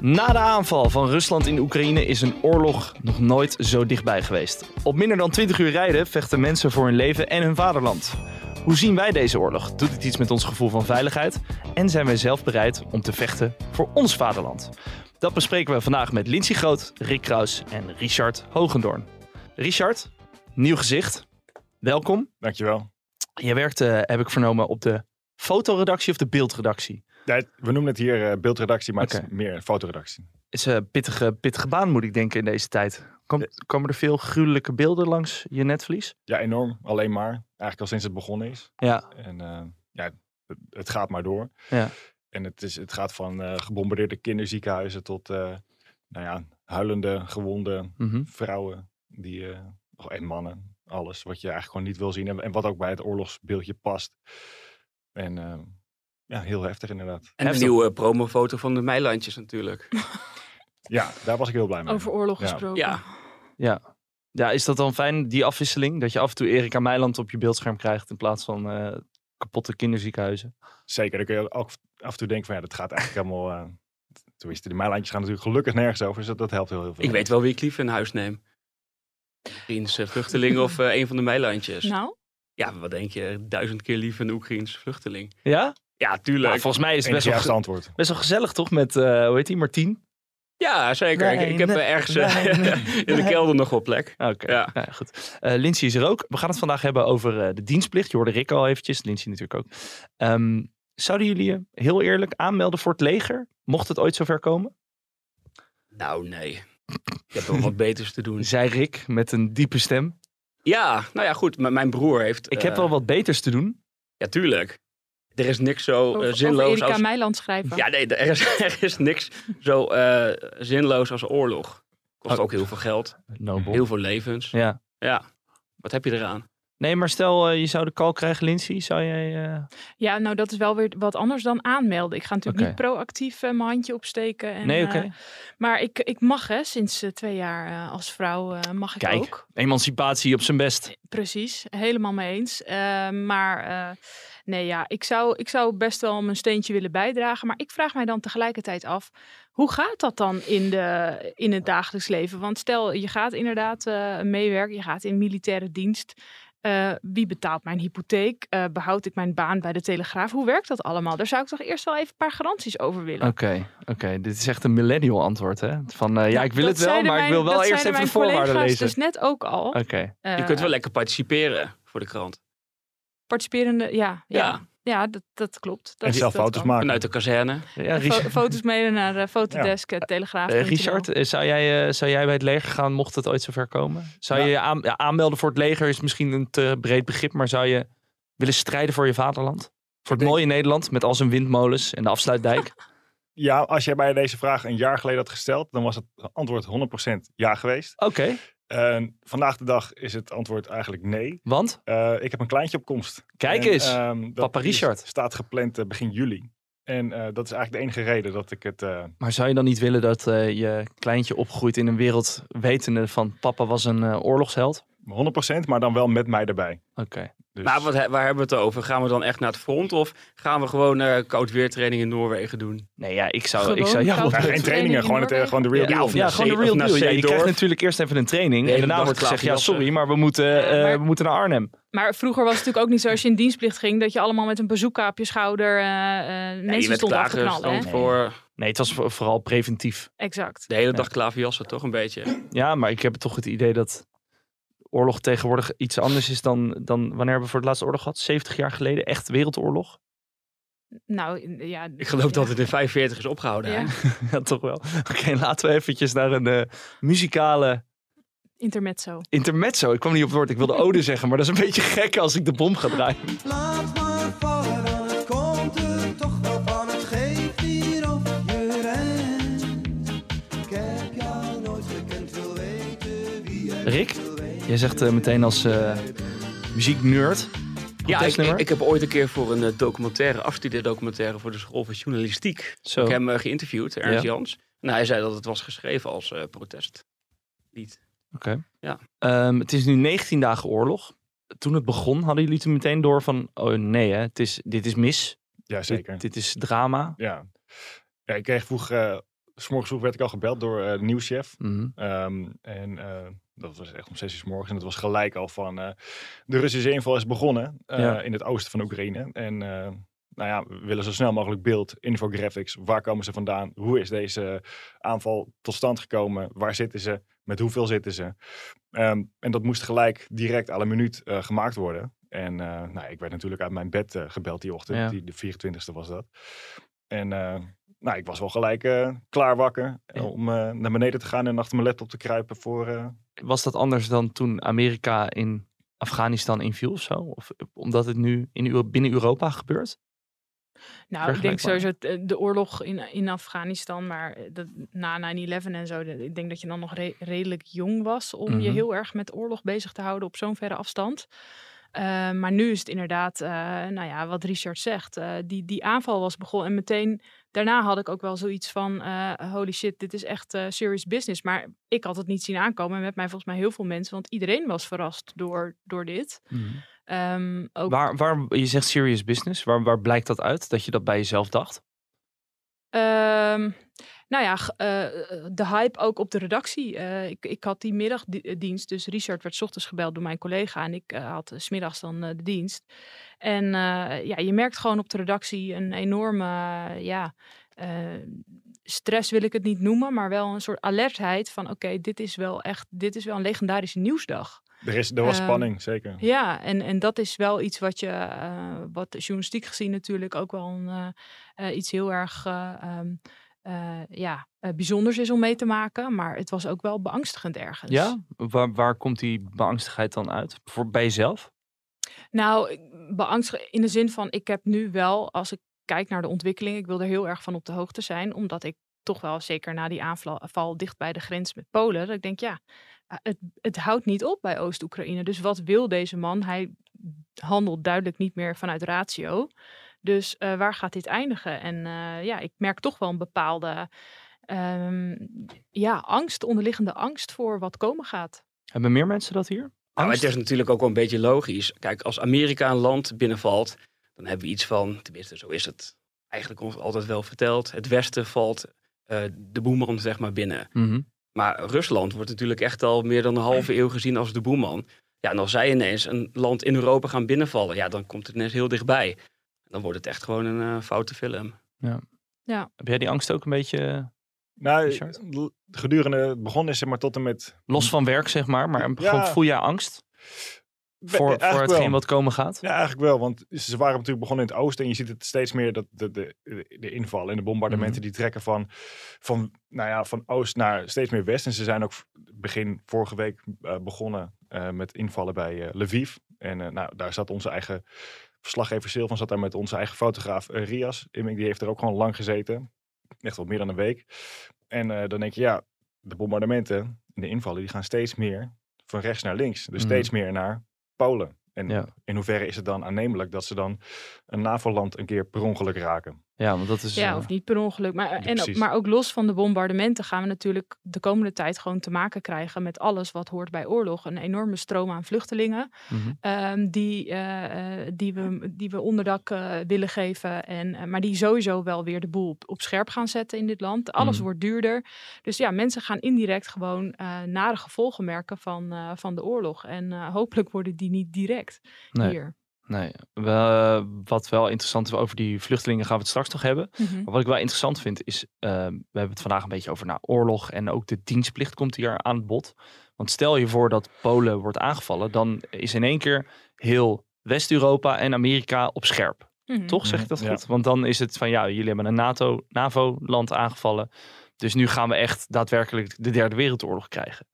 Na de aanval van Rusland in Oekraïne is een oorlog nog nooit zo dichtbij geweest. Op minder dan 20 uur rijden vechten mensen voor hun leven en hun vaderland. Hoe zien wij deze oorlog? Doet het iets met ons gevoel van veiligheid? En zijn wij zelf bereid om te vechten voor ons vaderland? Dat bespreken we vandaag met Lindsay Groot, Rick Kraus en Richard Hogendoorn. Richard, nieuw gezicht. Welkom. Dankjewel. Je werkt, eh, heb ik vernomen, op de fotoredactie of de beeldredactie. Het- we noemen het hier eh, beeldredactie, maar het is meer fotoredactie. is een pittige, pittige baan, moet ik denken, in deze tijd. Kom, komen er veel gruwelijke beelden langs je netvlies? Ja, enorm. Alleen maar. Eigenlijk al sinds het begonnen is. Ja, En eh, ja, het, het gaat maar door. Ja. En het, is, het gaat van eh, gebombardeerde kinderziekenhuizen tot nou ja, huilende, gewonde mhm. vrouwen die, oh, en mannen. Alles wat je eigenlijk gewoon niet wil zien. En, en wat ook bij het oorlogsbeeldje past. En ja, heel heftig inderdaad. En een nieuwe promofoto van de Meilandjes natuurlijk. Ja, daar was ik heel blij mee. Over oorlog Ja. gesproken. Ja. ja. Ja, is dat dan fijn, die afwisseling? Dat je af en toe Erika Meiland op je beeldscherm krijgt in plaats van eh, kapotte kinderziekenhuizen? Zeker, dan kun je ook af en toe denken van ja, dat gaat eigenlijk helemaal... eh tenminste, de Meilandjes gaan natuurlijk gelukkig nergens over, dus dat, dat helpt heel, heel veel. Ik weet wel wie ik liever in huis neem. Oekraïense vluchteling of eh, een van de Meilandjes. Nou, Ja, wat denk je? Duizend keer liever een Oekraïense vluchteling. Ja? Ja, tuurlijk. Nou, volgens mij is het best wel, antwoord. best wel gezellig, toch? Met, eh, hoe heet die, Martien? Ja, zeker. ik, Nee, ik heb nee, ergens eh, nee, nee, in de nee. kelder nog wel plek. Oké, Ja. ja. goed. Eh Lindsay is er ook. We gaan het vandaag hebben over eh, de dienstplicht. Je hoorde Rick al eventjes, Lindsay natuurlijk ook. Ehm, zouden jullie je heel eerlijk aanmelden voor het leger? Mocht het ooit zover komen? Nou, nee. Ik heb wel wat beters te doen. Zei Rick met een diepe stem. Ja, nou ja, goed. m- Mijn broer heeft... Ik heb wel wat beters te doen. Ja, tuurlijk. Er is niks zo eh, zinloos Erika als... Meiland schrijven. Ja, nee, er is, er is niks zo eh, zinloos als oorlog. Kost Oh. ook heel veel geld. Nobel. Heel veel levens. Ja. Ja. Wat heb je eraan? Nee, maar stel eh, je zou de call krijgen, Lindsay. Zou jij... eh, Ja, nou dat is wel weer wat anders dan aanmelden. Ik ga natuurlijk niet proactief mijn handje opsteken. En, Nee, oké. maar ik, ik mag hè, sinds twee jaar als vrouw mag ik Kijk. ook. Emancipatie op zijn best. Precies, helemaal mee eens. Eh, maar eh, nee, ja, ik zou, ik zou best wel mijn steentje willen bijdragen. Maar ik vraag mij dan tegelijkertijd af, hoe gaat dat dan in, de, in het dagelijks leven? Want stel, je gaat inderdaad eh, meewerken, je gaat in militaire dienst. Eh, wie betaalt mijn hypotheek? Eh, behoud ik mijn baan bij de Telegraaf? Hoe werkt dat allemaal? Daar zou ik toch eerst wel even een paar garanties over willen. Oké, oké. Dit is echt een millennial antwoord, hè? Van, eh, ja, Nou, ik wil dat het wel, maar ik wil wel dat eerst even de voorwaarden lezen. Dus net ook al. Oké. Je kunt wel lekker participeren voor de krant. Participerende, ja, ja. Ja. ja. dat, dat klopt. Dat, En zelf dat foto's kan. maken. Vanuit de kazerne. Ja, foto's mailen naar de fotodesk, ja. telegraaf. eh, Richard eh, zou, jij, eh, zou jij bij het leger gaan mocht het ooit zover komen? Zou Ja. je je aan, ja, aanmelden voor het leger is misschien een te breed begrip, maar zou je willen strijden voor je vaderland? Voor het mooie Nederland met al zijn windmolens en de afsluitdijk? Ja, als jij mij deze vraag een jaar geleden had gesteld, dan was het antwoord 100% ja geweest. Oké, En vandaag de dag is het antwoord eigenlijk nee. want? Eh, ik heb een kleintje op komst. Kijk En, eens, ehm, dat Papa Richard. staat gepland eh, begin juli. En eh, dat is eigenlijk de enige reden dat ik het... eh, Maar zou je dan niet willen dat eh, je kleintje opgroeit in een wereld wetende van papa was een eh, oorlogsheld? 100%, maar dan wel met mij erbij. Oké. Dus, Maar wat, waar hebben we het over? Gaan we dan echt naar het front of gaan we gewoon eh koud weertraining in Noorwegen doen? Nee, ja, ik zou, Gewoon ik zou ja, geen trainingen, gewoon, het, eh, gewoon de real Ja, deal. of Ja, gewoon de real deal. Ja, je krijgt natuurlijk eerst even een training. En daarna wordt gezegd, ja sorry, maar we moeten, eh, maar- we moeten naar Arnhem. Maar vroeger was het natuurlijk ook niet zo als je in dienstplicht ging, dat je allemaal met een bazooka op je schouder eh eh, Nee, je mensen stond af te knallen. Hè? voor Nee, het was vo- vooral preventief. Exact. de hele dag klaverjassen, toch een beetje. Ja, maar ik heb toch het idee dat oorlog tegenwoordig iets anders is dan, dan wanneer we voor het laatste oorlog gehad? 70 jaar geleden, echt wereldoorlog? Nou, ja. Ik geloof dat het in 45 is opgehouden. Ja, toch wel. Oké, laten we eventjes naar een eh, muzikale... Intermezzo. Intermezzo. Ik kwam niet op het woord. Ik wilde ode zeggen, maar dat is een beetje gek als ik de bom ga draaien. Laat maar vallen, het komt toch wel van. Het geeft hier op je rent. Ik wil weten wie Rick? Jij zegt eh, meteen als eh muzieknerd. Ja, ik, ik, ik heb ooit een keer voor een eh, documentaire, afstudeerdocumentaire voor de school van journalistiek, Zo. ik heb hem geïnterviewd, Ernst Ja. Jans. En hij zei dat het was geschreven als eh protestlied. Oké. Ja. Ehm, het is nu 19 dagen oorlog. Toen het begon, hadden jullie toen meteen door van, oh nee, hè, het is, dit is mis. Ja, zeker. Dit, dit is drama. Ja. ja, ik kreeg vroeg, eh, s morgens vroeg werd ik al gebeld door eh, de nieuwschef. Ehm, en eh, dat was echt om zes uur 's morgens. En het was gelijk al van, eh, de Russische inval is begonnen eh, Ja. in het oosten van Oekraïne. En eh, nou ja, we willen zo snel mogelijk beeld, infographics. Waar komen ze vandaan? Hoe is deze aanval tot stand gekomen? Waar zitten ze? Met hoeveel zitten ze? Ehm, en dat moest gelijk direct la minuut gemaakt worden. En nou, ik werd natuurlijk uit mijn bed gebeld die ochtend. Ja. Die, de 24e was dat. En nou, ik was wel gelijk eh, klaar wakker Ja. om eh, naar beneden te gaan en achter mijn laptop te kruipen voor... eh, Was dat anders dan toen Amerika in Afghanistan inviel of zo? Of omdat het nu in, binnen Europa gebeurt? Nou, ik denk sowieso de oorlog in, in Afghanistan, maar dat, na 9-11 en zo, de- ik denk dat je dan nog re- redelijk jong was om je Mhm. heel erg met oorlog bezig te houden op zo'n verre afstand. Eh, maar nu is het inderdaad, eh, nou ja, wat Richard zegt, eh, die, die aanval was begonnen en meteen daarna had ik ook wel zoiets van, eh, holy shit, dit is echt eh, serious business. Maar ik had het niet zien aankomen en met mij volgens mij heel veel mensen, want iedereen was verrast door, door dit. Ehm, ook Waar, waar, je zegt serious business. Waar, waar blijkt dat uit? Dat je dat bij jezelf dacht? Ehm, nou ja, eh, de hype ook op de redactie. Eh, ik, ik had die middagdienst, dus Richard werd 's ochtends gebeld door mijn collega en ik eh, had 's smiddags dan de dienst. En ja, je merkt gewoon op de redactie een enorme, ja, stress wil ik het niet noemen, maar wel een soort alertheid van oké, dit is wel echt, dit is wel een legendarische nieuwsdag. er, is, er was Ehm, spanning, zeker. Ja, en, en dat is wel iets wat je, wat journalistiek gezien natuurlijk ook wel een, iets heel erg eh, eh, ja, eh, bijzonders is om mee te maken. Maar het was ook wel beangstigend ergens. Ja? Waar, waar komt die beangstigheid dan uit? Voor, bij jezelf? Nou, beangstigend in de zin van, ik heb nu wel, als ik kijk naar de ontwikkeling, ik wil er heel erg van op de hoogte zijn, omdat ik toch wel zeker na die aanval dicht bij de grens met Polen, dat ik denk, ja, eh, het, het houdt niet op bij Oost-Oekraïne. Dus wat wil deze man? Hij handelt duidelijk niet meer vanuit ratio. Dus eh, waar gaat dit eindigen? En eh, ja, ik merk toch wel een bepaalde ehm, ja, angst, onderliggende angst voor wat komen gaat. Hebben meer mensen dat hier? Nou, het is natuurlijk ook wel een beetje logisch. Kijk, als Amerika een land binnenvalt, dan hebben we iets van, tenminste zo is het eigenlijk ons altijd wel verteld, het Westen valt eh, de boeman zeg maar binnen. Mhm. Maar Rusland wordt natuurlijk echt al meer dan een halve eeuw gezien als de boeman. Ja, en als zij ineens een land in Europa gaan binnenvallen, ja, dan komt het ineens heel dichtbij. Dan wordt het echt gewoon een eh, foute film. Heb jij die angst ook een beetje Nou, Richard? l- gedurende het begon is zeg maar tot en met... los van werk, zeg maar? Maar Ja. voel jij angst voor, voor Eigenlijk hetgeen wel. wat komen gaat? Ja, eigenlijk wel. Want ze waren natuurlijk begonnen in het oosten. En je ziet het steeds meer dat de, de, de, inval en de bombardementen Mhm. die trekken van, van, nou ja, van oost naar steeds meer west. En ze zijn ook begin vorige week eh, begonnen eh, met invallen bij eh, Lviv. En eh, nou, daar zat onze eigen verslaggever Silvan zat daar met onze eigen fotograaf eh, Rias. Die heeft er ook gewoon lang gezeten. Echt wel meer dan een week. En eh, dan denk je, ja, de bombardementen en de invallen, die gaan steeds meer van rechts naar links. Dus Mhm. steeds meer naar Polen. En Ja. in hoeverre is het dan aannemelijk dat ze dan een NAVO-land een keer per ongeluk raken? Ja, want dat is... Ja, eh, of niet per ongeluk. Maar, en precies. maar ook los van de bombardementen gaan we natuurlijk de komende tijd gewoon te maken krijgen met alles wat hoort bij oorlog. Een enorme stroom aan vluchtelingen mhm. ehm, die, eh, eh, die, we, die we onderdak willen geven. En, maar die sowieso wel weer de boel op, op scherp gaan zetten in dit land. Alles Mhm. wordt duurder. Dus ja, mensen gaan indirect gewoon nare gevolgen merken van, van de oorlog. En hopelijk worden die niet direct Nee. hier. Nee, we, wat wel interessant is over die vluchtelingen gaan we het straks nog hebben. Mhm. Maar wat ik wel interessant vind is, eh, we hebben het vandaag een beetje over nou, oorlog en ook de dienstplicht komt hier aan het bod. Want stel je voor dat Polen wordt aangevallen, dan is in één keer heel West-Europa en Amerika op scherp. Mhm. Toch zeg ik dat Ja. goed? Want dan is het van ja, jullie hebben een NATO, NAVO-land aangevallen. Dus nu gaan we echt daadwerkelijk de derde wereldoorlog krijgen.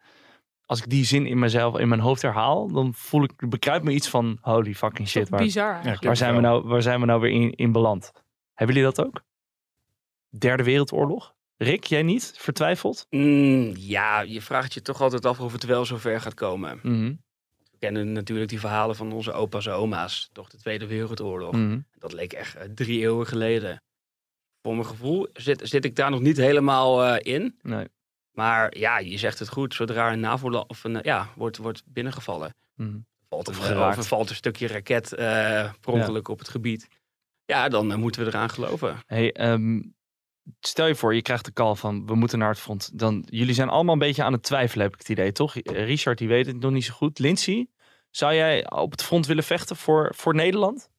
Als ik die zin in mezelf, in mijn hoofd herhaal, dan voel ik, bekruipt me iets van holy fucking shit. Waar, bizar waar, zijn we nou, waar zijn we nou weer in, in beland? Hebben jullie dat ook? Derde wereldoorlog? Rick, jij niet? Vertwijfeld? Mm, ja, je vraagt je toch altijd af of het wel zover gaat komen. Mhm. We kennen natuurlijk die verhalen van onze opa's en oma's. Toch de Tweede Wereldoorlog. Mhm. Dat leek echt eh, drie eeuwen geleden. Voor mijn gevoel zit, zit ik daar nog niet helemaal eh, in. Nee. Maar ja, je zegt het goed. Zodra een NAVO of een, eh, ja, wordt, wordt binnengevallen. Mhm. Valt Of een, geraakt. of er valt een stukje raket eh per ongeluk op het gebied. Ja, dan eh, moeten we eraan geloven. Hey, ehm, stel je voor, je krijgt de call van we moeten naar het front. Dan, jullie zijn allemaal een beetje aan het twijfelen, heb ik het idee, toch? Richard, die weet het nog niet zo goed. Lindsay, zou jij op het front willen vechten voor, voor Nederland?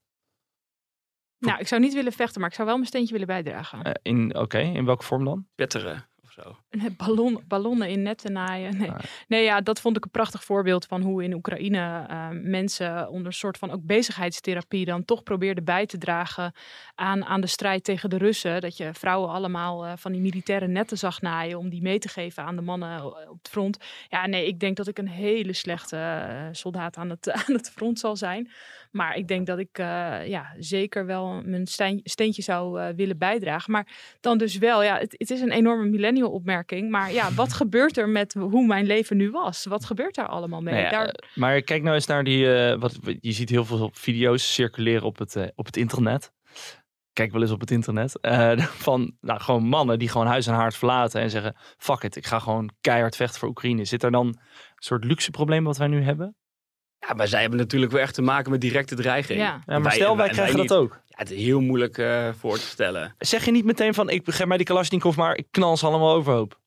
Nou, ik zou niet willen vechten, maar ik zou wel mijn steentje willen bijdragen. Eh, in, Oké, in welke vorm dan? Wetteren of zo. Nee, Ballon, ballonnen in netten naaien. Nee. Ah. nee, ja, dat vond ik een prachtig voorbeeld van hoe in Oekraïne eh, mensen onder een soort van ook bezigheidstherapie dan toch probeerden bij te dragen aan, aan de strijd tegen de Russen. Dat je vrouwen allemaal eh, van die militaire netten zag naaien om die mee te geven aan de mannen eh, op het front. Ja, nee, ik denk dat ik een hele slechte soldaat aan het, aan het front zal zijn. Maar ik denk dat ik eh, ja, zeker wel mijn steentje zou eh, willen bijdragen. Maar dan dus wel, ja, het, het is een enorme millennial opmerking. Maar ja, wat gebeurt er met hoe mijn leven nu was? Wat gebeurt daar allemaal mee? Nou ja, daar, eh, maar kijk nou eens naar die. wat, je ziet heel veel video's circuleren op het, op het internet. Kijk wel eens op het internet. van nou, gewoon mannen die gewoon huis en haard verlaten en zeggen: Fuck it, ik ga gewoon keihard vechten voor Oekraïne. Zit er dan een soort luxe probleem wat wij nu hebben? Ja, maar zij hebben natuurlijk wel echt te maken met directe dreiging. Ja. Ja, maar Wij- stel, wij krijgen wij dat niet. ook. Ja, het is heel moeilijk eh, voor te stellen. Zeg je niet meteen van: Ik geef mij die Kalashnikov, maar ik knal ze allemaal overhoop.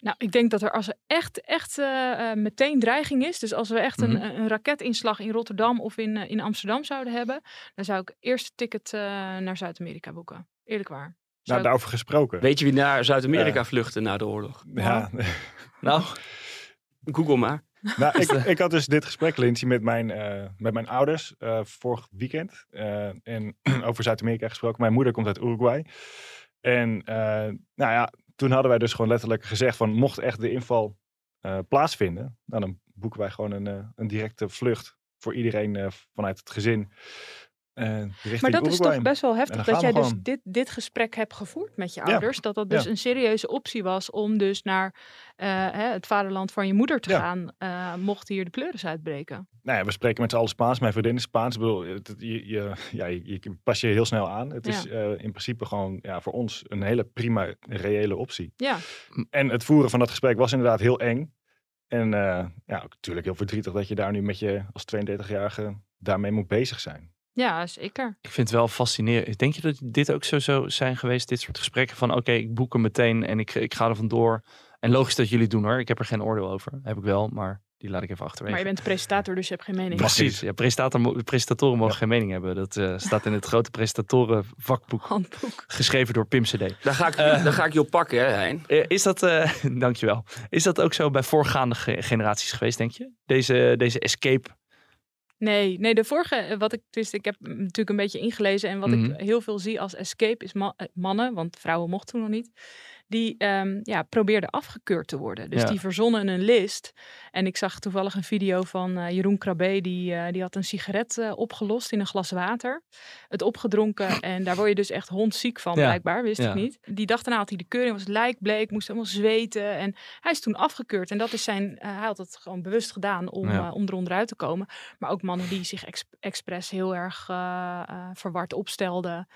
nou, ik denk dat er als er echt, echt eh, eh, meteen dreiging is. Dus als we echt Mhm. een, een raketinslag in Rotterdam of in, in Amsterdam zouden hebben. Dan zou ik eerst een ticket eh, naar Zuid-Amerika boeken. Eerlijk waar. Zou Nou, ik- daarover gesproken. Weet je wie naar Zuid-Amerika vluchtte na de oorlog? ja, Nou, Google maar. Nou, ik, ik had dus dit gesprek, Lindsay, met mijn, eh, met mijn ouders eh, vorig weekend. eh, en over Zuid-Amerika gesproken. Mijn moeder komt uit Uruguay. En eh, nou ja, toen hadden wij dus gewoon letterlijk gezegd van mocht echt de inval eh, plaatsvinden, nou, dan boeken wij gewoon een, eh, een directe vlucht voor iedereen eh, vanuit het gezin. Eh, Maar dat is toch best wel heftig dat jij dus dit, dit gesprek hebt gevoerd met je Ja. ouders. Dat dat dus Ja. een serieuze optie was om dus naar eh, hè, het vaderland van je moeder te gaan. eh, mocht hier de pleuris uitbreken. Nou ja, we spreken met z'n allen Spaans. Mijn vriendin is Spaans. Ik bedoel, het- je, je, ja, je, je pas je heel snel aan. Het is in principe gewoon ja, voor ons een hele prima, reële optie. Ja, En het voeren van dat gesprek was inderdaad heel eng. En ja, natuurlijk heel verdrietig dat je daar nu met je als 32-jarige daarmee moet bezig zijn. Ja zeker. ik vind het wel fascinerend. Denk je dat dit ook zo zou zijn geweest, dit soort gesprekken? Van oké, ik boek hem meteen en ik, ik ga er vandoor. En logisch dat jullie het doen hoor. Ik heb er geen oordeel over. Heb ik wel, maar die laat ik even achterwege. Maar je bent presentator, dus je hebt geen mening. Precies. Ja, presentator, presentatoren mogen Ja. geen mening hebben. Dat eh, staat in het grote presentatoren vakboek. Handboek. Geschreven door Pim CD. Daar ga ik, daar ga ik je op pakken, hè, Hein. Is dat, eh, dankjewel. Is dat ook zo bij voorgaande ge- generaties geweest, denk je? Deze, deze escape. Nee, nee, de vorige, eh, wat ik, dus ik heb natuurlijk een beetje ingelezen en wat Mhm. ik heel veel zie als escape is ma- eh, mannen, want vrouwen mochten toen nog niet, die ehm, ja, probeerden afgekeurd te worden. Dus Ja. die verzonnen een list. En ik zag toevallig een video van eh, Jeroen Krabbe, die, eh, die had een sigaret eh, opgelost in een glas water, het opgedronken en daar word je dus echt hondziek van Ja. blijkbaar, wist Ja. ik niet. Die dag daarna had hij de keuring, was lijkbleek, moest helemaal zweten en hij is toen afgekeurd en dat is zijn, hij had het gewoon bewust gedaan om, om er onderuit te komen. Maar ook mannen die zich ex- expres heel erg verward opstelden.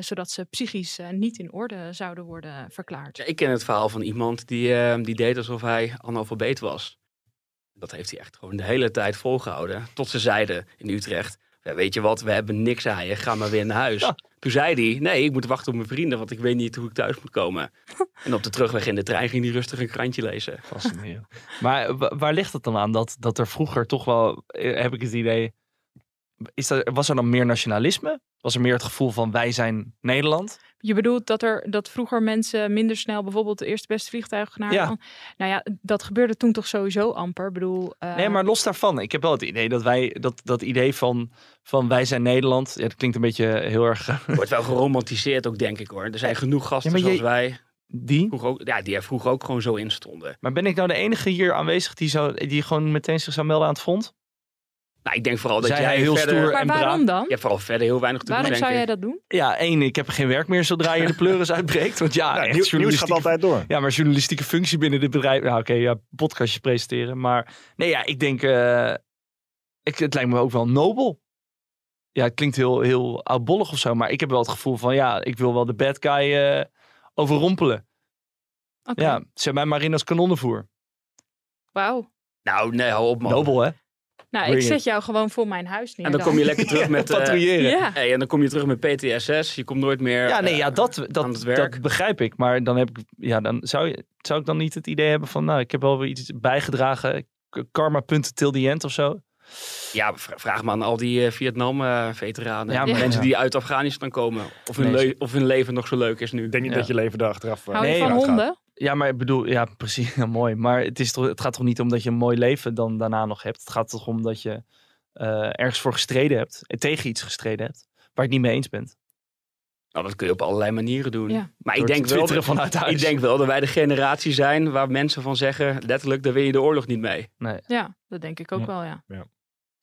zodat ze psychisch niet in orde zouden worden verklaard. Ja, ik ken het verhaal van iemand die, eh, die deed alsof hij analfabeet was. Dat heeft hij echt gewoon de hele tijd volgehouden. Tot ze zeiden in Utrecht, ja, weet je wat, we hebben niks aan je, ga maar weer naar huis. Ja. Toen zei hij, nee, ik moet wachten op mijn vrienden, want ik weet niet hoe ik thuis moet komen. en op de terugweg in de trein ging hij rustig een krantje lezen. Fascinerend. maar wa- waar ligt het dan aan dat, dat er vroeger toch wel, eh, heb ik het idee, is dat, was er dan meer nationalisme? Was er meer het gevoel van wij zijn Nederland? Je bedoelt dat er dat vroeger mensen minder snel bijvoorbeeld de eerste beste vliegtuig naar. Ja. Nou ja, dat gebeurde toen toch sowieso amper. Ik bedoel. eh, Nee, maar los daarvan. Ik heb wel het idee dat wij, dat, dat idee van, van wij zijn Nederland. Ja, dat klinkt een beetje heel erg. eh, Wordt wel geromantiseerd ook, denk ik hoor. Er zijn genoeg gasten Ja, maar je- zoals wij, Die? vroeger ook, ja, die er vroeger ook gewoon zo in stonden. Maar ben ik nou de enige hier aanwezig die, zo, die gewoon meteen zich zou melden aan het front? Nou, ik denk vooral dat jij heel verder... stoer Maar en waarom dan? Je hebt vooral verder heel weinig te Waarom doen, zou denk jij dat doen? Ja, één, ik heb geen werk meer zodra je de pleuris uitbreekt. Want ja, Nou, echt nieuws gaat altijd door. Ja, maar journalistieke functie binnen dit bedrijf. Nou, oké, ja, podcastje presenteren. Maar nee, ja, ik denk, eh, ik, het lijkt me ook wel nobel. Ja, het klinkt heel, heel oudbollig of zo, maar ik heb wel het gevoel van, ja, ik wil wel de bad guy eh, overrompelen. Oké. Ja, zet mij maar in als kanonnenvoer. Wauw. Nou, nee, hou op man. Nobel, hè? Nou, ik zet it. jou gewoon voor mijn huis neer. En dan kom je lekker terug met... eh, Patrouilleren. Ja, Ja. hey, en dan kom je terug met PTSS. Je komt nooit meer nee, ja, eh, dat, aan dat, het werk. dat begrijp ik. Maar dan, heb ik, ja, dan zou, je, zou ik dan niet het idee hebben van, nou, ik heb wel weer iets bijgedragen. K- Karma punten till the end of zo. Ja, vra- vraag maar aan al die eh, Vietnam-veteranen. Ja, Mensen ja. die uit Afghanistan komen. Of hun, Nee, of hun leven nog zo leuk is nu. Ik denk niet Ja. dat je leven daar achteraf eh, Hou je Nee, van honden? Ja, maar ik bedoel, ja, precies, ja, mooi. Maar het, is toch, het gaat toch niet om dat je een mooi leven dan daarna nog hebt. Het gaat toch om dat je eh, ergens voor gestreden hebt. En tegen iets gestreden hebt. Waar je het niet mee eens bent. Nou, dat kun je op allerlei manieren doen. Ja. Maar Door ik denk, wel dat, vanuit huis. ik denk wel dat wij de generatie zijn waar mensen van zeggen... letterlijk, daar win je de oorlog niet mee. Nee, Ja, dat denk ik ook Ja. wel, ja.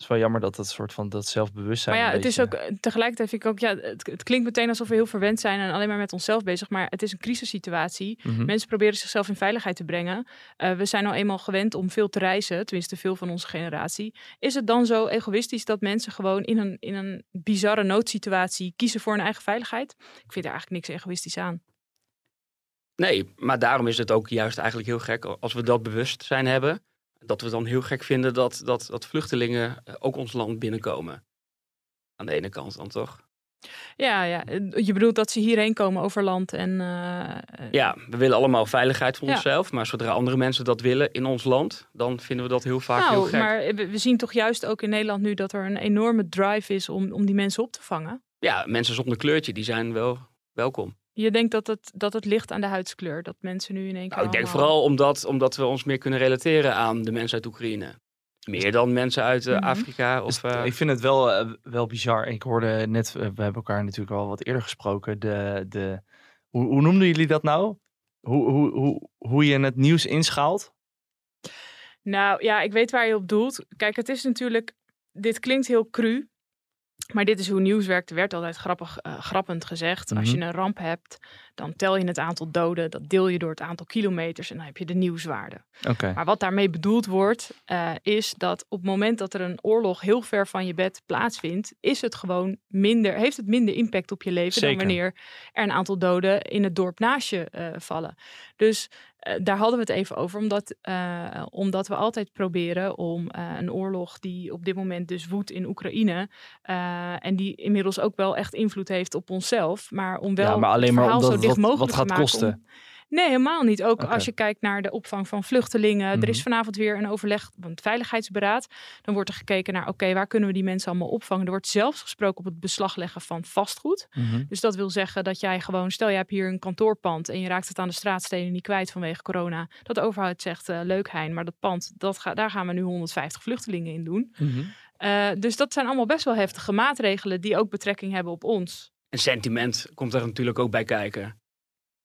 Is wel jammer dat dat soort van dat zelfbewustzijn. Maar ja, het is ook eh, tegelijkertijd vind ik ook, ja, het, het klinkt meteen alsof we heel verwend zijn en alleen maar met onszelf bezig. Maar het is een crisissituatie. Mhm. Mensen proberen zichzelf in veiligheid te brengen. Eh, we zijn nou eenmaal gewend om veel te reizen, tenminste veel van onze generatie. Is het dan zo egoïstisch dat mensen gewoon in een, in een bizarre noodsituatie kiezen voor hun eigen veiligheid? Ik vind er eigenlijk niks egoïstisch aan. Nee, maar daarom is het ook juist eigenlijk heel gek als we dat bewustzijn hebben. Dat we dan heel gek vinden dat, dat, dat vluchtelingen eh, ook ons land binnenkomen. Aan de ene kant dan toch? Ja, ja, je bedoelt dat ze hierheen komen over land en... eh, eh, Ja, we willen allemaal veiligheid voor Ja. onszelf. Maar zodra andere mensen dat willen in ons land, dan vinden we dat heel vaak heel Nou, gek. maar we, we zien toch juist ook in Nederland nu dat er een enorme drive is om, om die mensen op te vangen. Ja, mensen zonder kleurtje, die zijn wel welkom. Je denkt dat het, dat het ligt aan de huidskleur, dat mensen nu in één keer. Nou, ik denk allemaal- vooral omdat, omdat we ons meer kunnen relateren aan de mensen uit Oekraïne. Meer dan mensen uit eh, Mhm. Afrika of... eh, ik vind het wel, eh, wel bizar. Ik hoorde net, we hebben elkaar natuurlijk al wat eerder gesproken. De, de, hoe, hoe noemden jullie dat nou? Hoe, hoe, hoe, hoe je het nieuws inschaalt? Nou ja, ik weet waar je op doelt. Kijk, het is natuurlijk. Dit klinkt heel cru. Maar dit is hoe nieuws werkt. Er werd altijd grappig, eh, grappend gezegd. Als je Mhm. een ramp hebt, dan tel je het aantal doden. Dat deel je door het aantal kilometers en dan heb je de nieuwswaarde. Maar wat daarmee bedoeld wordt, eh, is dat op het moment dat er een oorlog heel ver van je bed plaatsvindt, is het gewoon minder, heeft het minder impact op je leven Zeker. dan wanneer er een aantal doden in het dorp naast je eh, vallen. Dus daar hadden we het even over, omdat, eh, omdat we altijd proberen om eh, een oorlog die op dit moment dus woedt in Oekraïne eh, en die inmiddels ook wel echt invloed heeft op onszelf, maar om wel Ja, maar alleen maar verhaal omdat zo dicht mogelijk wat te gaat maken kosten. om- Nee, helemaal niet. Ook als je kijkt naar de opvang van vluchtelingen. Er is Mhm. vanavond weer een overleg van het Veiligheidsberaad. Dan wordt er gekeken naar, oké, waar kunnen we die mensen allemaal opvangen? Er wordt zelfs gesproken op het beslag leggen van vastgoed. Mhm. Dus dat wil zeggen dat jij gewoon, stel je hebt hier een kantoorpand en je raakt het aan de straatstenen niet kwijt vanwege corona. Dat de overheid zegt, eh, leuk Hein, maar dat pand, dat ga, daar gaan we nu 150 vluchtelingen in doen. Mhm. Eh, dus dat zijn allemaal best wel heftige maatregelen die ook betrekking hebben op ons. En sentiment komt er natuurlijk ook bij kijken.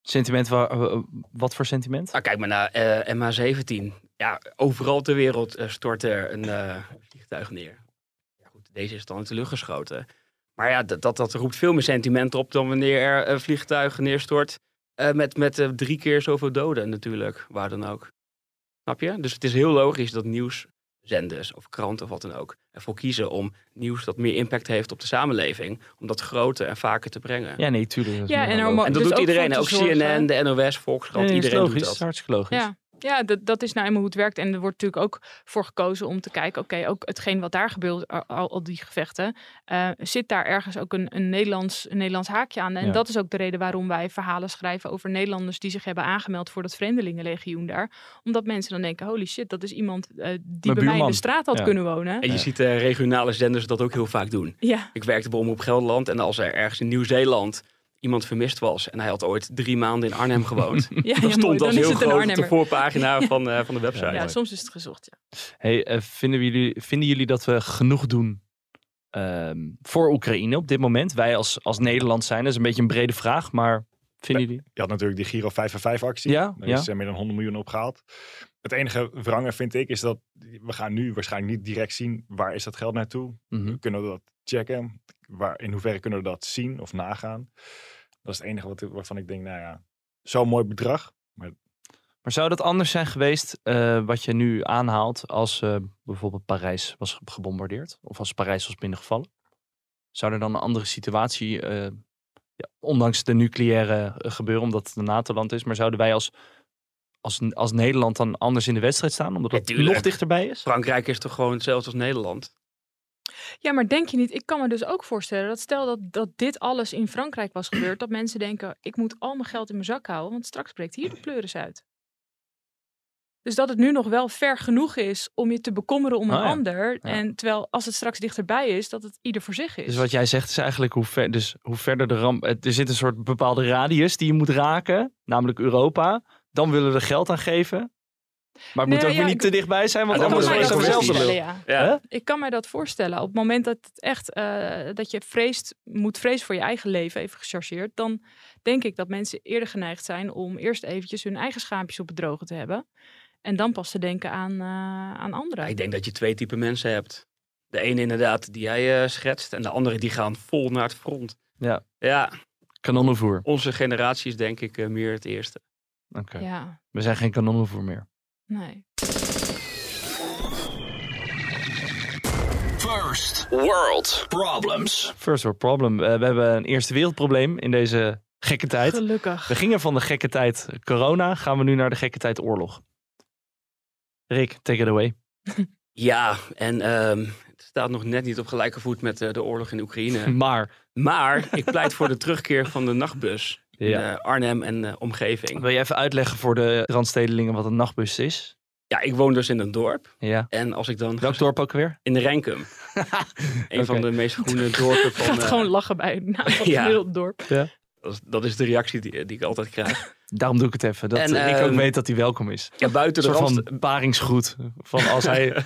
Sentiment, eh, wat voor sentiment? Nou, kijk maar naar eh, MH17. Ja, overal ter wereld eh, stort er een vliegtuig neer. Ja, goed, deze is dan uit de lucht geschoten. Maar ja, dat, dat, dat roept veel meer sentiment op dan wanneer er een vliegtuig neerstort. met met drie keer zoveel doden natuurlijk, waar dan ook. Snap je? Dus het is heel logisch dat nieuwszenders of kranten of wat dan ook ervoor kiezen om nieuws dat meer impact heeft op de samenleving, om dat groter en vaker te brengen. Ja, nee, tuurlijk. Ja, en dat Dus doet ook iedereen, ook CNN, de NOS, Volkskrant, Nee, iedereen logisch. doet Dat dat. is hartstikke logisch. Ja, ja dat, dat is nou eenmaal hoe het werkt. En er wordt natuurlijk ook voor gekozen om te kijken, oké, ook hetgeen wat daar gebeurt, al, al die gevechten, eh, zit daar ergens ook een, een, Nederlands, een Nederlands haakje aan. En Ja. dat is ook de reden waarom wij verhalen schrijven over Nederlanders die zich hebben aangemeld voor dat Vreemdelingenlegioen daar. Omdat mensen dan denken, holy shit, dat is iemand eh, die bij mij in de straat had Ja. kunnen wonen. En je Ja. ziet uh, regionale zenders dat ook heel vaak doen. Ja, Ik werkte bij Omroep Gelderland en als er ergens in Nieuw-Zeeland iemand vermist was en hij had ooit drie maanden in Arnhem gewoond, ja, ja dan stond mooi. dat Dan is heel groot op de voorpagina van, eh, van de website. Ja, soms is het gezocht, ja. Hey, eh, vinden, jullie, vinden jullie dat we genoeg doen ehm, voor Oekraïne op dit moment? Wij als, als Nederland zijn, dat is een beetje een brede vraag, maar Vinden jullie? Je had natuurlijk die Giro 5 en 5 actie. Ja, Daar ja. is er meer dan 100 miljoen opgehaald. Het enige wrange vind ik is dat we gaan nu waarschijnlijk niet direct zien waar is dat geld naartoe. Kunnen we dat checken? Waar, in hoeverre kunnen we dat zien of nagaan? Dat is het enige wat, waarvan ik denk, nou ja, zo'n mooi bedrag. Maar zou dat anders zijn geweest eh, wat je nu aanhaalt als eh, bijvoorbeeld Parijs was gebombardeerd? Of als Parijs was binnengevallen? Zou er dan een andere situatie, eh, ja, ondanks de nucleaire gebeuren, omdat het een NATO-land is, maar zouden wij als, als, als Nederland dan anders in de wedstrijd staan, omdat Ja, het tuurlijk. nog dichterbij is? Frankrijk is toch gewoon hetzelfde als Nederland? Ja, maar denk je niet, ik kan me dus ook voorstellen dat stel dat, dat dit alles in Frankrijk was gebeurd, dat mensen denken, ik moet al mijn geld in mijn zak houden, want straks breekt hier de pleuris uit. Dus dat het nu nog wel ver genoeg is om je te bekommeren om een Oh ja. ander. Ja. En terwijl als het straks dichterbij is, dat het ieder voor zich is. Dus wat jij zegt is eigenlijk hoe, ver, dus hoe verder de ramp. Er zit een soort bepaalde radius die je moet raken, namelijk Europa. Dan willen we er geld aan geven. Maar het moet Nee, ook ja, weer niet ik- te dichtbij zijn, want kan anders wordt het zelf de voorstellen, lul. ja. Ja. Ik kan mij dat voorstellen. Op het moment dat het echt, dat je vreest, moet vrezen voor je eigen leven, even gechargeerd, dan denk ik dat mensen eerder geneigd zijn om eerst eventjes hun eigen schaampjes op het droge te hebben. En dan pas te denken aan, eh, aan anderen. Ja, ik denk dat je twee typen mensen hebt. De ene inderdaad die jij eh, schetst. En de andere die gaan vol naar het front. Ja. Ja, Kanonnenvoer. onze generatie is denk ik eh, meer het eerste. Oké. Ja, We zijn geen kanonnenvoer meer. Nee. First world problems. First world problem. Eh, we hebben een eerste wereldprobleem in deze gekke tijd. Gelukkig. We gingen van de gekke tijd corona, gaan we nu naar de gekke tijd oorlog. Rick, take it away. Ja, en ehm, het staat nog net niet op gelijke voet met eh, de oorlog in Oekraïne. Maar, Maar ik pleit voor de terugkeer van de nachtbus. Ja. eh, Arnhem en eh, omgeving. wil je even uitleggen voor de randstedelingen wat een nachtbus is? Ja, ik woon dus in een dorp. Ja. En als ik dan... Welk dorp ook weer? In Renkum. een van de meest groene dorpen Ik van... gaat eh, gewoon lachen bij het naam van ja. hele dorp. dat, is, dat is de reactie die, die ik altijd krijg. Daarom doe ik het even. Dat En, Rick ook ehm, weet dat hij welkom is. Ja, buiten Een de soort rand... van paringsgroet. Van als hij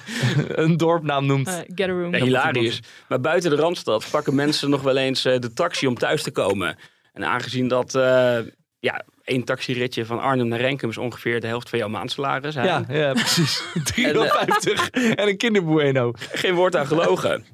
een dorpnaam noemt. Eh, get a room. Ja, hilarisch. Maar buiten de Randstad pakken mensen nog wel eens eh, de taxi om thuis te komen. En aangezien dat eh, ja, één taxiritje van Arnhem naar Renkum is ongeveer de helft van jouw maandsalaris. hè? Ja, ja, precies. 350 en, een kinderbueno. Geen woord aan gelogen.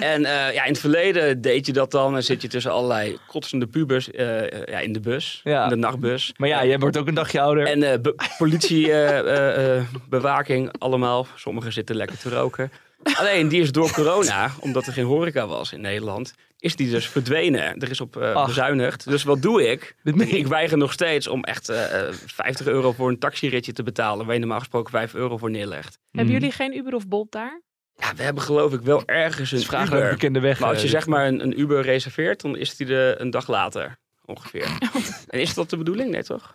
en eh, ja, in het verleden deed je dat dan. En zit je tussen allerlei kotsende pubers eh, eh, ja, in de bus. Ja. In de nachtbus. Maar ja, jij wordt ook een dagje ouder. En eh, be- politie, eh, eh, eh, bewaking, allemaal. Sommigen zitten lekker te roken. Alleen, die is door corona, omdat er geen horeca was in Nederland, is die dus verdwenen. Er is op eh, bezuinigd. Dus wat doe ik? Ik, weiger nog steeds om echt eh, eh, 50 euro voor een taxiritje te betalen, waar je normaal gesproken 5 euro voor neerlegt. Hebben Mm. jullie geen Uber of Bolt daar? Ja, we hebben geloof ik wel ergens een Dus vraag Uber. bekende weg. Maar als je eh, zeg maar een, een Uber reserveert, dan is die er een dag later ongeveer. en is dat de bedoeling? Nee, toch?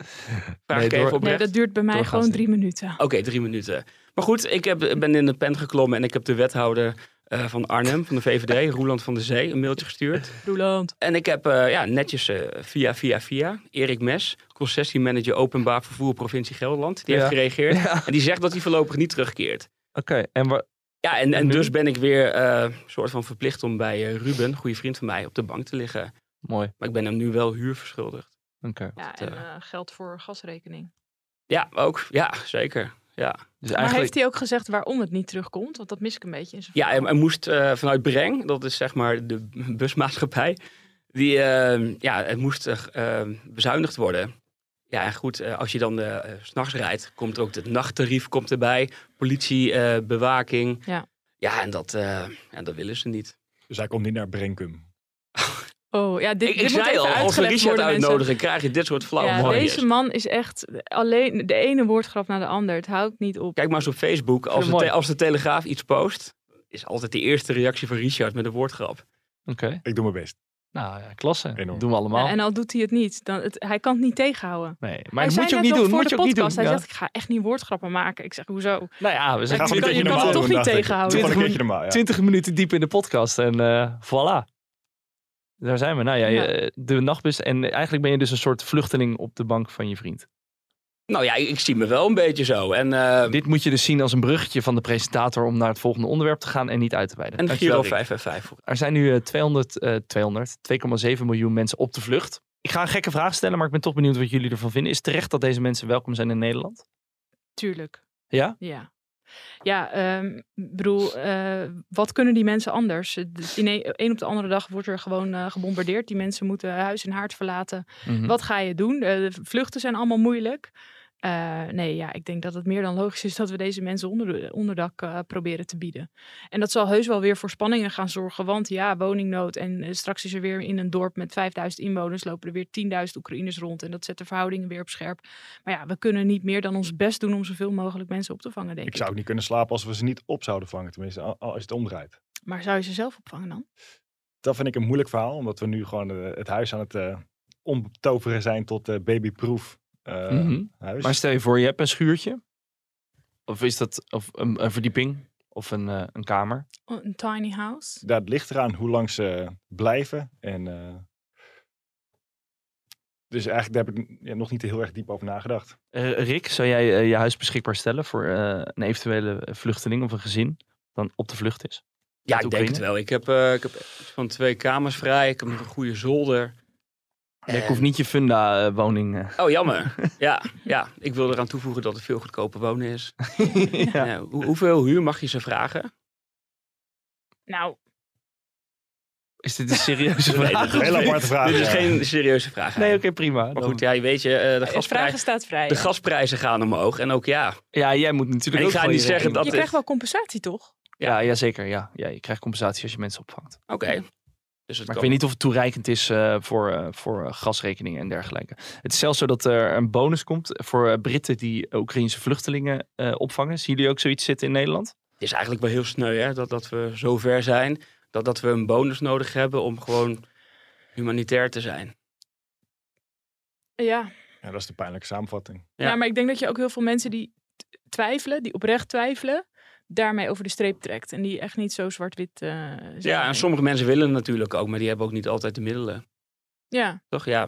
Vraag Nee, ik door- even oprecht. Nee, dat duurt bij mij gewoon niet. drie minuten. Oké, drie minuten. Maar goed, ik heb, ben in de pen geklommen en ik heb de wethouder eh, van Arnhem, van de VVD, Roeland van der Zee, een mailtje gestuurd. Roeland. En ik heb eh, ja, netjes eh, via, via, via Erik Mes, concessiemanager openbaar vervoer provincie Gelderland, die Ja. heeft gereageerd. Ja, En die zegt dat hij voorlopig niet terugkeert. oké. En Ja, en, En dus ben ik weer eh soort van verplicht om bij Ruben, een goede vriend van mij, op de bank te liggen. mooi. Maar ik ben hem nu wel huur verschuldigd. Oké. Ja, en geld voor gasrekening. Ja, ook. Ja, zeker. Ja, Dus Maar eigenlijk... heeft hij ook gezegd waarom het niet terugkomt? Want dat mis ik een beetje in zijn ja hij, hij moest eh, vanuit Breng, dat is zeg maar de busmaatschappij, die, eh, ja, het moest eh, eh, bezuinigd worden. Ja, en goed, eh, als je dan s s'nachts rijdt, komt ook het nachttarief komt erbij, politie, eh, bewaking. Ja. Ja, en dat, eh, ja, dat willen ze niet. Dus hij komt niet naar Brenkum. Oh, ja, dit, Ik, ik dit moet zei even al, als we Richard uitnodigen, krijg je dit soort flauwe Ja, mooies. deze man is echt alleen de ene woordgrap naar de ander. Het houdt niet op. Kijk maar eens op Facebook, als, het de, als de Telegraaf iets post, is altijd de eerste reactie van Richard met een woordgrap. Oké. Ik doe mijn best. Nou ja, klasse. Enorm. Doen we allemaal. Ja, en al doet hij het niet, dan het, hij kan het niet tegenhouden. Nee, maar hij moet je ook niet doen. voor Moet de je ook niet doen. podcast. Hij Ja. zegt, ik ga echt niet woordgrappen maken. Ik zeg, hoezo? Nou ja, we Gaat kan- je het toch niet ik. tegenhouden? Doe gewoon een 20 keertje normaal, ja. 20 minuten diep in de podcast en eh voilà. Daar zijn we. Nou ja, Ja. je- de nachtbus. En eigenlijk ben je dus een soort vluchteling op de bank van je vriend. Nou ja, ik, zie me wel een beetje zo. En, eh, Dit moet je dus zien als een bruggetje van de presentator om naar het volgende onderwerp te gaan en niet uit te wijden. en Giro Rick. 5 en 5. Er zijn nu eh, 200, eh 200, 2,7 miljoen mensen op de vlucht. Ik ga een gekke vraag stellen, maar ik ben toch benieuwd wat jullie ervan vinden. Is het terecht dat deze mensen welkom zijn in Nederland? Tuurlijk. Ja? Ja. Ja, ehm, ik bedoel, eh, wat kunnen die mensen anders? In een, een op de andere dag wordt er gewoon eh, gebombardeerd. Die mensen moeten huis en haard verlaten. Mhm. Wat ga je doen? Eh, de vluchten zijn allemaal moeilijk. Eh, nee, ja, ik denk dat het meer dan logisch is dat we deze mensen onder, onderdak eh, proberen te bieden. En dat zal heus wel weer voor spanningen gaan zorgen. Want ja, woningnood. En eh, straks is er weer in een dorp met 5000 inwoners. lopen er weer 10.000 Oekraïners rond. En dat zet de verhoudingen weer op scherp. Maar ja, we kunnen niet meer dan ons best doen om zoveel mogelijk mensen op te vangen, denk ik. Ik zou ook niet kunnen slapen als we ze niet op zouden vangen. Tenminste, al- als je het omdraait. Maar zou je ze zelf opvangen dan? Dat vind ik een moeilijk verhaal. Omdat we nu gewoon het huis aan het omtoveren zijn tot eh eh, Mhm. huis. Maar stel je voor, je hebt een schuurtje. Of is dat of een, een verdieping? Of een, eh, een kamer? Oh, Een tiny house? Het ligt eraan hoe lang ze blijven. En, eh, dus eigenlijk daar heb ik ja, nog niet heel erg diep over nagedacht. Eh, Rick, zou jij je huis beschikbaar stellen voor eh, een eventuele vluchteling of een gezin dan op de vlucht is? Ja, ik denk het wel. Ik heb, eh, ik heb van twee kamers vrij. Ik heb nog een goede zolder. Ik En- hoef niet je funda-woning. Oh, jammer. ja, ja, ik wil eraan toevoegen dat het veel goedkoper wonen is. ja. Ja, hoe- hoeveel huur mag je ze vragen? Nou, Is dit een serieuze Nee, vraag? Een hele aparte vraag. Dit is ja. geen serieuze vraag. Nee, oké, prima. Maar Dan- goed, ja, je weet je, eh, de, de gasprijs, vragen staat vrij. de ja. gasprijzen gaan omhoog. En ook ja, Ja, jij moet natuurlijk En ik ook ga niet je zeggen dat Je krijgt wel compensatie, toch? Ja, ja, zeker. Ja. Ja, je krijgt compensatie als je mensen opvangt. oké. Dus het Maar ik weet niet of het toereikend is eh, voor, eh, voor eh, gasrekeningen en dergelijke. Het is zelfs zo dat er een bonus komt voor Britten die Oekraïnse vluchtelingen eh, opvangen. Zien jullie ook zoiets zitten in Nederland? Het is eigenlijk wel heel sneu hè, dat, dat we zo ver zijn. Dat, dat we een bonus nodig hebben om gewoon humanitair te zijn. Ja. Ja, dat is de pijnlijke samenvatting. Ja. Ja. maar ik denk dat je ook heel veel mensen die twijfelen, die oprecht twijfelen, daarmee over de streep trekt. En die echt niet zo zwart-wit eh zijn. Ja, en sommige mensen willen het natuurlijk ook, maar die hebben ook niet altijd de middelen. Ja, Toch? Ja.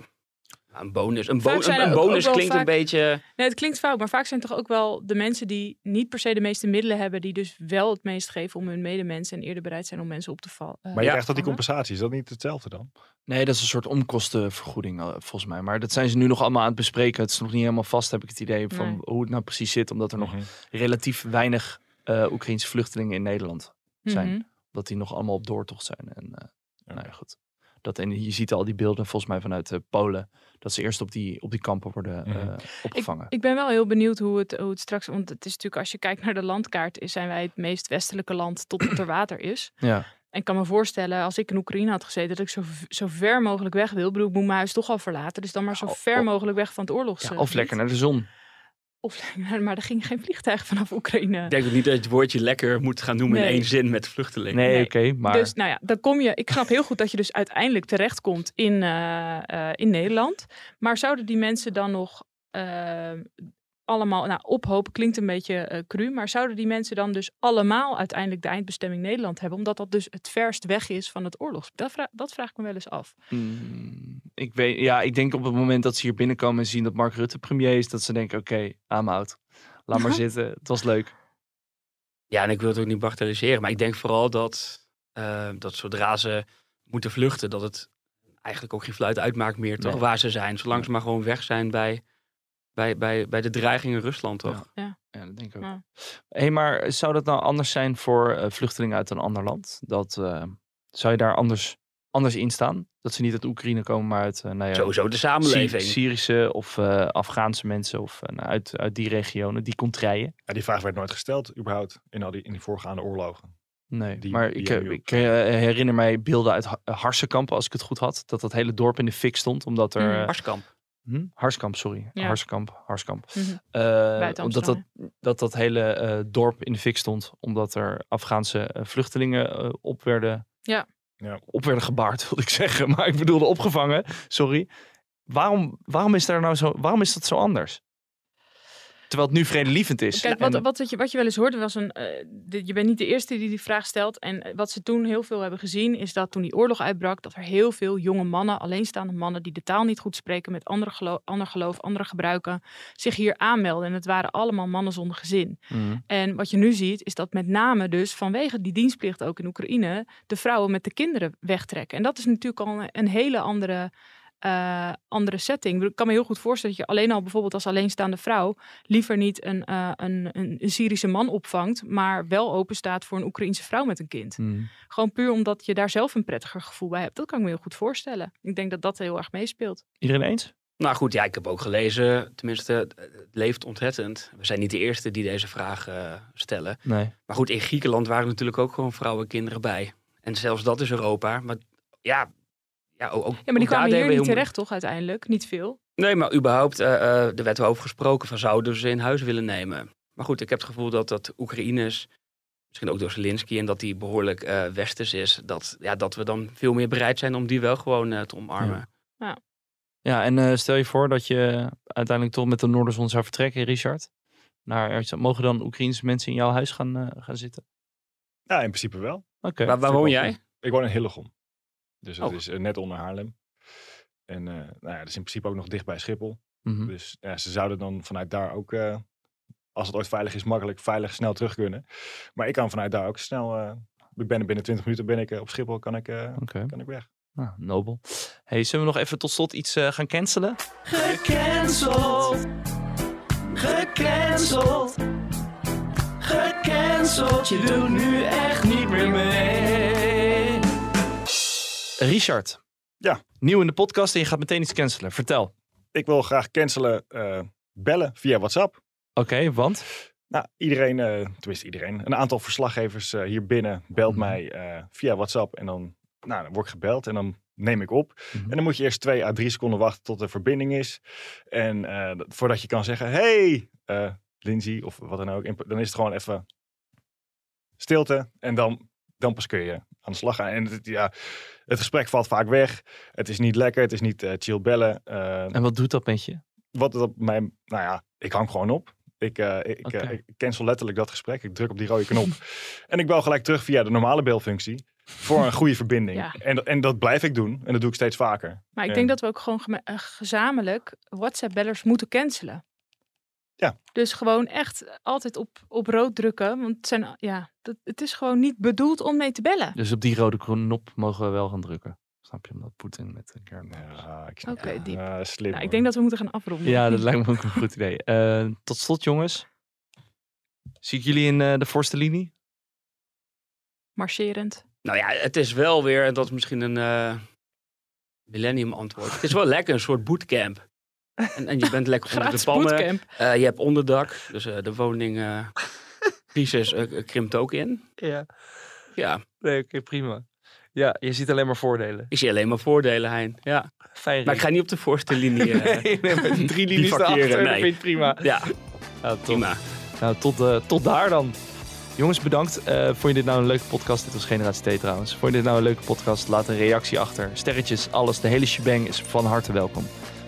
Een bonus, een, bo- een, bonus ook klinkt vaak- een beetje... nee, het klinkt fout, maar vaak zijn toch ook wel de mensen die niet per se de meeste middelen hebben, die dus wel het meest geven om hun medemensen en eerder bereid zijn om mensen op te vallen. Maar je Ja. krijgt toch die compensatie. Is dat niet hetzelfde dan? Nee, dat is een soort omkostenvergoeding eh, volgens mij. Maar dat zijn ze nu nog allemaal aan het bespreken. Het is nog niet helemaal vast, heb ik het idee, van Nee. hoe het nou precies zit. Omdat er nog Mhm. relatief weinig eh Oekraïnse vluchtelingen in Nederland zijn. Mhm. Dat die nog allemaal op doortocht zijn. En eh, nou ja, goed. Dat, en je ziet al die beelden volgens mij vanuit eh, Polen. Dat ze eerst op die, op die kampen worden eh, Mhm. opgevangen. Ik ben wel heel benieuwd hoe het, hoe het straks. Want het is natuurlijk, als je kijkt naar de landkaart, is, zijn wij het meest westelijke land tot er water is. ja. En ik kan me voorstellen, als ik in Oekraïne had gezeten, dat ik zo, zo ver mogelijk weg wil. Ik bedoel, ik moet mijn huis toch al verlaten. Dus dan maar zo Ja, ver mogelijk weg van het oorlogs. Ja, of lekker naar de zon. Of, maar er ging geen vliegtuig vanaf Oekraïne. Ik denk ook niet dat je het woordje lekker moet gaan noemen in één zin met vluchtelingen. Nee, Nee. oké, maar Dus nou ja, dan kom je. Ik snap heel goed dat je dus uiteindelijk terechtkomt in, eh, eh, in Nederland. Maar zouden die mensen dan nog eh, allemaal, nou ophopen klinkt een beetje eh cru, maar zouden die mensen dan dus allemaal uiteindelijk de eindbestemming Nederland hebben, omdat dat dus het verst weg is van het oorlogs? Dat, vra- dat vraag ik me wel eens af. mm, ik, weet, ja, ik denk op het moment dat ze hier binnenkomen en zien dat Mark Rutte premier is, dat ze denken, oké, I'm out. Laat maar zitten, het was leuk. Ja, en ik wil het ook niet bagatelliseren, maar ik denk vooral dat, eh, dat zodra ze moeten vluchten, dat het eigenlijk ook geen fluit uitmaakt meer, toch? Nee. Waar ze zijn. Zolang ze maar gewoon weg zijn bij, bij, bij, bij de dreiging in Rusland, toch? Ja, dat denk ik ook. Ja. Hé, maar zou dat nou anders zijn voor eh, vluchtelingen uit een ander land? Dat, eh, zou je daar anders, anders in staan? Dat ze niet uit Oekraïne komen, maar uit uh, nou ja, Sowieso de samenleving. Syrische of eh, Afghaanse mensen of nou, uit, uit die regionen, die contraien? Ja, die vraag werd nooit gesteld, überhaupt, in, al die, in die voorgaande oorlogen. Nee, Die- maar die ik, ik herinner mij beelden uit Ha- Harsenkamp, als ik het goed had. Dat dat hele dorp in de fik stond, omdat er... Mm. eh, Harskamp. Hm? Harskamp, sorry. Ja. Harskamp, Harskamp. Mhm. Eh, omdat dat, dat dat hele eh, dorp in de fik stond, omdat er Afghaanse eh, vluchtelingen eh, op werden... Ja. Ja. Op werden gebaard, wilde ik zeggen. Maar ik bedoelde opgevangen, sorry. Waarom, waarom, is daar nou zo, waarom is dat zo anders? Terwijl het nu vredelievend is. Kijk, wat, wat, wat, je, wat je wel eens hoorde was een. eh, de- je bent niet de eerste die die vraag stelt. En eh, wat ze toen heel veel hebben gezien, is dat toen die oorlog uitbrak, dat er heel veel jonge mannen, alleenstaande mannen, die de taal niet goed spreken, met andere geloof, ander geloof, andere gebruiken, zich hier aanmelden. En het waren allemaal mannen zonder gezin. Mhm. En wat je nu ziet, is dat met name dus vanwege die dienstplicht ook in Oekraïne, de vrouwen met de kinderen wegtrekken. En dat is natuurlijk al een, een hele andere eh, andere setting. Ik kan me heel goed voorstellen dat je alleen al bijvoorbeeld als alleenstaande vrouw liever niet een, eh, een, een, een Syrische man opvangt, maar wel open staat voor een Oekraïense vrouw met een kind. Hmm. Gewoon puur omdat je daar zelf een prettiger gevoel bij hebt. Dat kan ik me heel goed voorstellen. Ik denk dat dat heel erg meespeelt. Iedereen eens? Nou goed, ja, ik heb ook gelezen, tenminste, het het leeft ontzettend. We zijn niet de eerste die deze vraag eh, stellen. Nee. Maar goed, in Griekenland waren natuurlijk ook gewoon vrouwen en kinderen bij. En zelfs dat is Europa. Maar ja, ja ook, ook Ja, maar die kwamen hier niet terecht, toch, uiteindelijk? Niet veel. Nee, maar überhaupt, eh, eh, er werd wel over gesproken van zouden ze in huis willen nemen. Maar goed, ik heb het gevoel dat dat Oekraïners, misschien ook door Zelensky, en dat die behoorlijk eh westers is, dat, ja, dat we dan veel meer bereid zijn om die wel gewoon eh, te omarmen. Ja, en eh, stel je voor dat je uiteindelijk toch met de Noorderzon zou vertrekken, Richard. Naar, mogen dan Oekraïnse mensen in jouw huis gaan, eh, gaan zitten? Ja, in principe wel. Oké. Waar, waar woon jij? Ik woon in Hillegom. Dus dat Oh. is eh, net onder Haarlem. En eh, nou ja, dat is in principe ook nog dicht bij Schiphol. Mhm. Dus ja, ze zouden dan vanuit daar ook, eh, als het ooit veilig is, makkelijk, veilig, snel terug kunnen. Maar ik kan vanuit daar ook snel, eh, ik ben er binnen 20 minuten ben ik op Schiphol, kan ik, eh, kan ik weg. Nou, nobel. Hey, zullen we nog even tot slot iets eh, gaan cancelen? Gecanceld. Gecanceld. Gecanceld. Je doet nu echt niet meer mee. Richard. Ja. Nieuw in de podcast en je gaat meteen iets cancelen. Vertel. Ik wil graag cancelen, eh, bellen via WhatsApp. Oké, want? Nou, iedereen, eh tenminste iedereen, een aantal verslaggevers eh, hier binnen belt Mhm. mij via WhatsApp en dan, nou, dan word ik gebeld en dan neem ik op. Mhm. En dan moet je eerst twee à drie seconden wachten tot er verbinding is. En dat- voordat je kan zeggen, hey, Lindsay of wat dan ook, dan is het gewoon even stilte en dan, dan pas kun je aan de slag gaan. En het, ja, het gesprek valt vaak weg. Het is niet lekker, het is niet eh, chill bellen. Eh, En wat doet dat met je? wat het op mijn, nou ja, ik hang gewoon op. Ik, eh, ik, ik cancel letterlijk dat gesprek. Ik druk op die rode knop. en ik bel gelijk terug via de normale belfunctie. Voor een goede verbinding. Ja. En, dat- en dat blijf ik doen. En dat doe ik steeds vaker. Maar ik En- denk dat we ook gewoon gezamenlijk WhatsApp-bellers moeten cancelen. Ja. Dus gewoon echt altijd op, op rood drukken. Want het, zijn, ja, dat, het is gewoon niet bedoeld om mee te bellen. Dus op die rode knop mogen we wel gaan drukken. Snap je? Omdat Poetin met een kern. Ja, ik snap Oké, diep. Ja, slim. Nou, ik denk dat we moeten gaan afronden. Ja, dat lijkt me ook een goed idee. Eh, tot slot, jongens. Zie ik jullie in eh, de voorste linie? Marcherend. Nou ja, het is wel weer, en dat is misschien een eh, millennium antwoord. Het is wel lekker een soort bootcamp. En, en je bent lekker onder de. Eh, je hebt onderdak, dus eh, de woningcrisis eh, krimpt ook in. Ja. Ja, Nee, oké, prima. Ja, je ziet alleen maar voordelen. ik zie alleen maar voordelen, Hein. Ja. Fijn. Maar ik ga niet op de voorste linie. eh, nee, nee, met drie linies erachter, dat nee. vind ik prima. ja, Ja, top. prima. Nou, tot, eh, tot daar dan. Jongens, bedankt. Eh, vond je dit nou een leuke podcast? Dit was Generatie T trouwens. Vond je dit nou een leuke podcast? Laat een reactie achter. Sterretjes, alles. De hele shebang is van harte welkom.